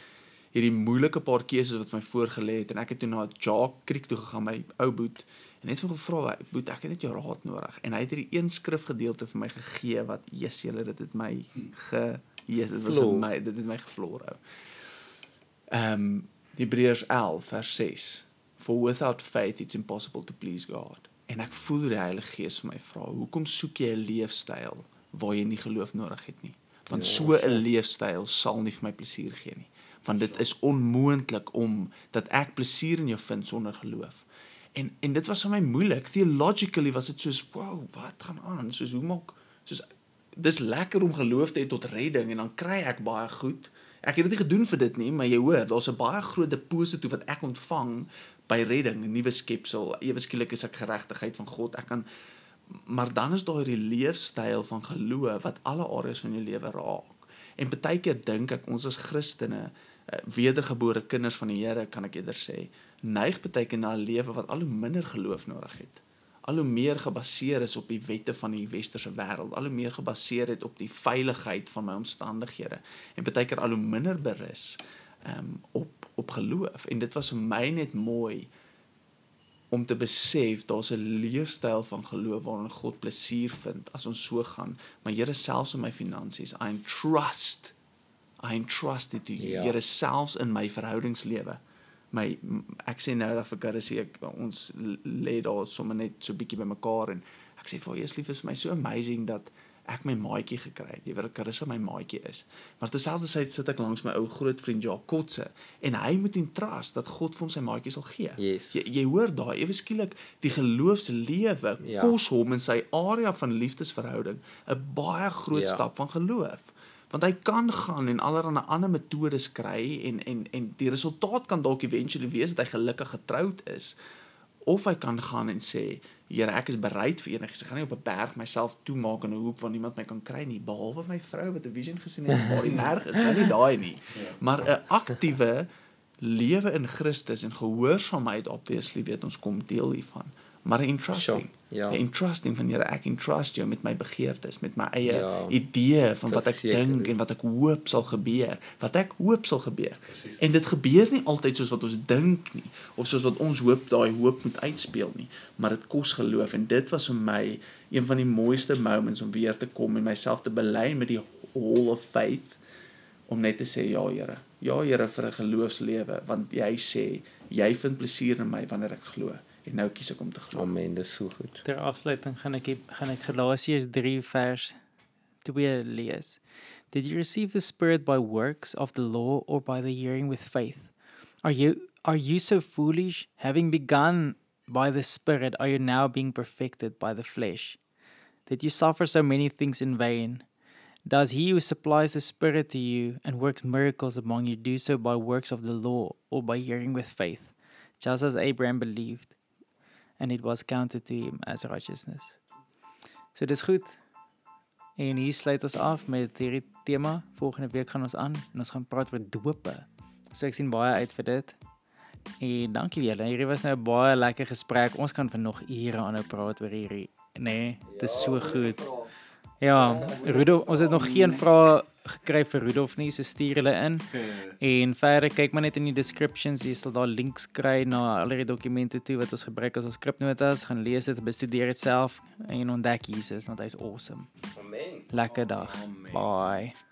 [SPEAKER 2] hierdie moeilike paar keuses wat my voorgelê het en ek het toe na Jock Creek toe gegaan my ou boet en net hom gevra boet ek het net jou raad nodig en hy het hierdie een skrifgedeelte vir my gegee wat Jesus julle dit het my ge Jesus dit was my dit het my gevloer ou Ehm um, Hebreërs 11 vers 6 For without faith it's impossible to please God. En ek voel die Heilige Gees vir my vra, hoekom soek jy 'n leefstyl waar jy nie geloof nodig het nie? Want
[SPEAKER 4] Ja,
[SPEAKER 2] so 'n leefstyl sal nie vir my plesier gee nie. Want dit is onmoontlik om dat ek plesier in jou vind sonder geloof. En en dit was vir my moeilik. Theologically was dit soos, "Wow, wat gaan aan?" Soos hoe maak soos dis lekker om geloof te hê tot redding en dan kry ek baie goed. Ek het dit nie gedoen vir dit nie, maar jy hoor, daar's 'n baie groot deposito wat ek ontvang by redding, 'n nuwe skepsel. Ewe skielik is ek geregtigheid van God. Ek kan maar dan is daar hierdie leefstyl van geloof wat alle areas van jou lewe raak. En baie keer dink ek ons as Christene, eh, wedergebore kinders van die Here, kan ek eerder sê, neig baie keer na 'n lewe wat al hoe minder geloof nodig het al hoe meer gebaseer is op die wette van die westerse wêreld, al hoe meer gebaseer het op die veiligheid van my omstandighede en baie keer al hoe minder berus um, op op geloof. En dit was vir my net mooi om te besef daar's 'n leefstyl van geloof waarin God plesier vind as ons so gaan. Maar Here selfs in my finansies, I entrust I entrust it to you.
[SPEAKER 4] Ja.
[SPEAKER 2] Here selfs in my verhoudingslewe. My ek sê nou dat vir Carissa ek ons lê daar sommer net so bietjie bymekaar en ek sê vir Jesus lief is my so amazing dat ek my maatjie gekry het. Jy weet dat Carissa my maatjie is. Maar terselfdertyd sit ek langs my ou groot vriend Jacques Kotse en hy moet entrust dat God vir hom sy maatjie sal gee.
[SPEAKER 4] Yes.
[SPEAKER 2] Jy, jy hoor daai ewe skielik die geloofslewe
[SPEAKER 4] Ja.
[SPEAKER 2] kos hom in sy area van liefdesverhouding 'n baie groot
[SPEAKER 4] Ja.
[SPEAKER 2] stap van geloof. Want hy kan gaan en allerlei ander metodes kry en en en die resultaat kan dalk eventually wees dat hy gelukkig getroud is of hy kan gaan en sê Here ek is bereid vir enigiets. Ek gaan nie op 'n berg myself toemaak in 'n hoek waar niemand my kan kry nie behalwe my vrou wat 'n vision gesien het waar die berg is. Nou nie daai nie. Maar 'n aktiewe lewe in Christus en gehoorsaamheid obviously weet ons kom deel hiervan maar 'n entrusting.
[SPEAKER 4] Sure, ja.
[SPEAKER 2] 'n Entrusting van Here, ek entrust jou met my begeertes, met my eie
[SPEAKER 4] Ja.
[SPEAKER 2] idee van wat ek dink en wat ek hoop sal gebeur, wat ek hoop sal gebeur. En dit gebeur nie altyd soos wat ons dink nie of soos wat ons hoop daai hoop moet uitspeel nie, maar dit kos geloof en dit was vir my een van die mooiste moments om weer te kom en myself te belyn met die hall of faith om net te sê ja Here. Ja Here vir 'n geloofslewe want jy sê jy vind plesier in my wanneer ek glo en nou kies ek om te glo.
[SPEAKER 4] Amen, dis so goed.
[SPEAKER 1] Ter afsluiting gaan ek gaan ek Galasiërs 3 vers 2 lees. Did you receive the spirit by works of the law or by the hearing with faith? Are you are you so foolish having begun by the spirit are you now being perfected by the flesh? Did you suffer so many things in vain? Does he who supplies the Spirit to you and works miracles among you do so by works of the law or by hearing with faith, just as Abraham believed, and it was counted to him as righteousness? So dis goed. En hier sluit ons af met hierdie tema. Volgende week gaan ons aan en ons gaan praat oor dope. So ek sien baie uit vir dit. En dankie julle. Hierdie was nou 'n baie lekker gesprek. Ons kan vir nog ure aanhou praat oor hierdie. Nee, dit is so goed. Ja, Rudolf, ons het nog geen vrae gekry vir Rudolf nie, so stuur hulle in. En verder kyk maar net in die descriptions, jy sal daar links kry na al die dokumente toe wat ons gebruik as ons skripnotas, gaan lees dit, bestudeer dit self en ontdek Jesus want hy's awesome.
[SPEAKER 4] Amen.
[SPEAKER 1] Lekker dag. Bye.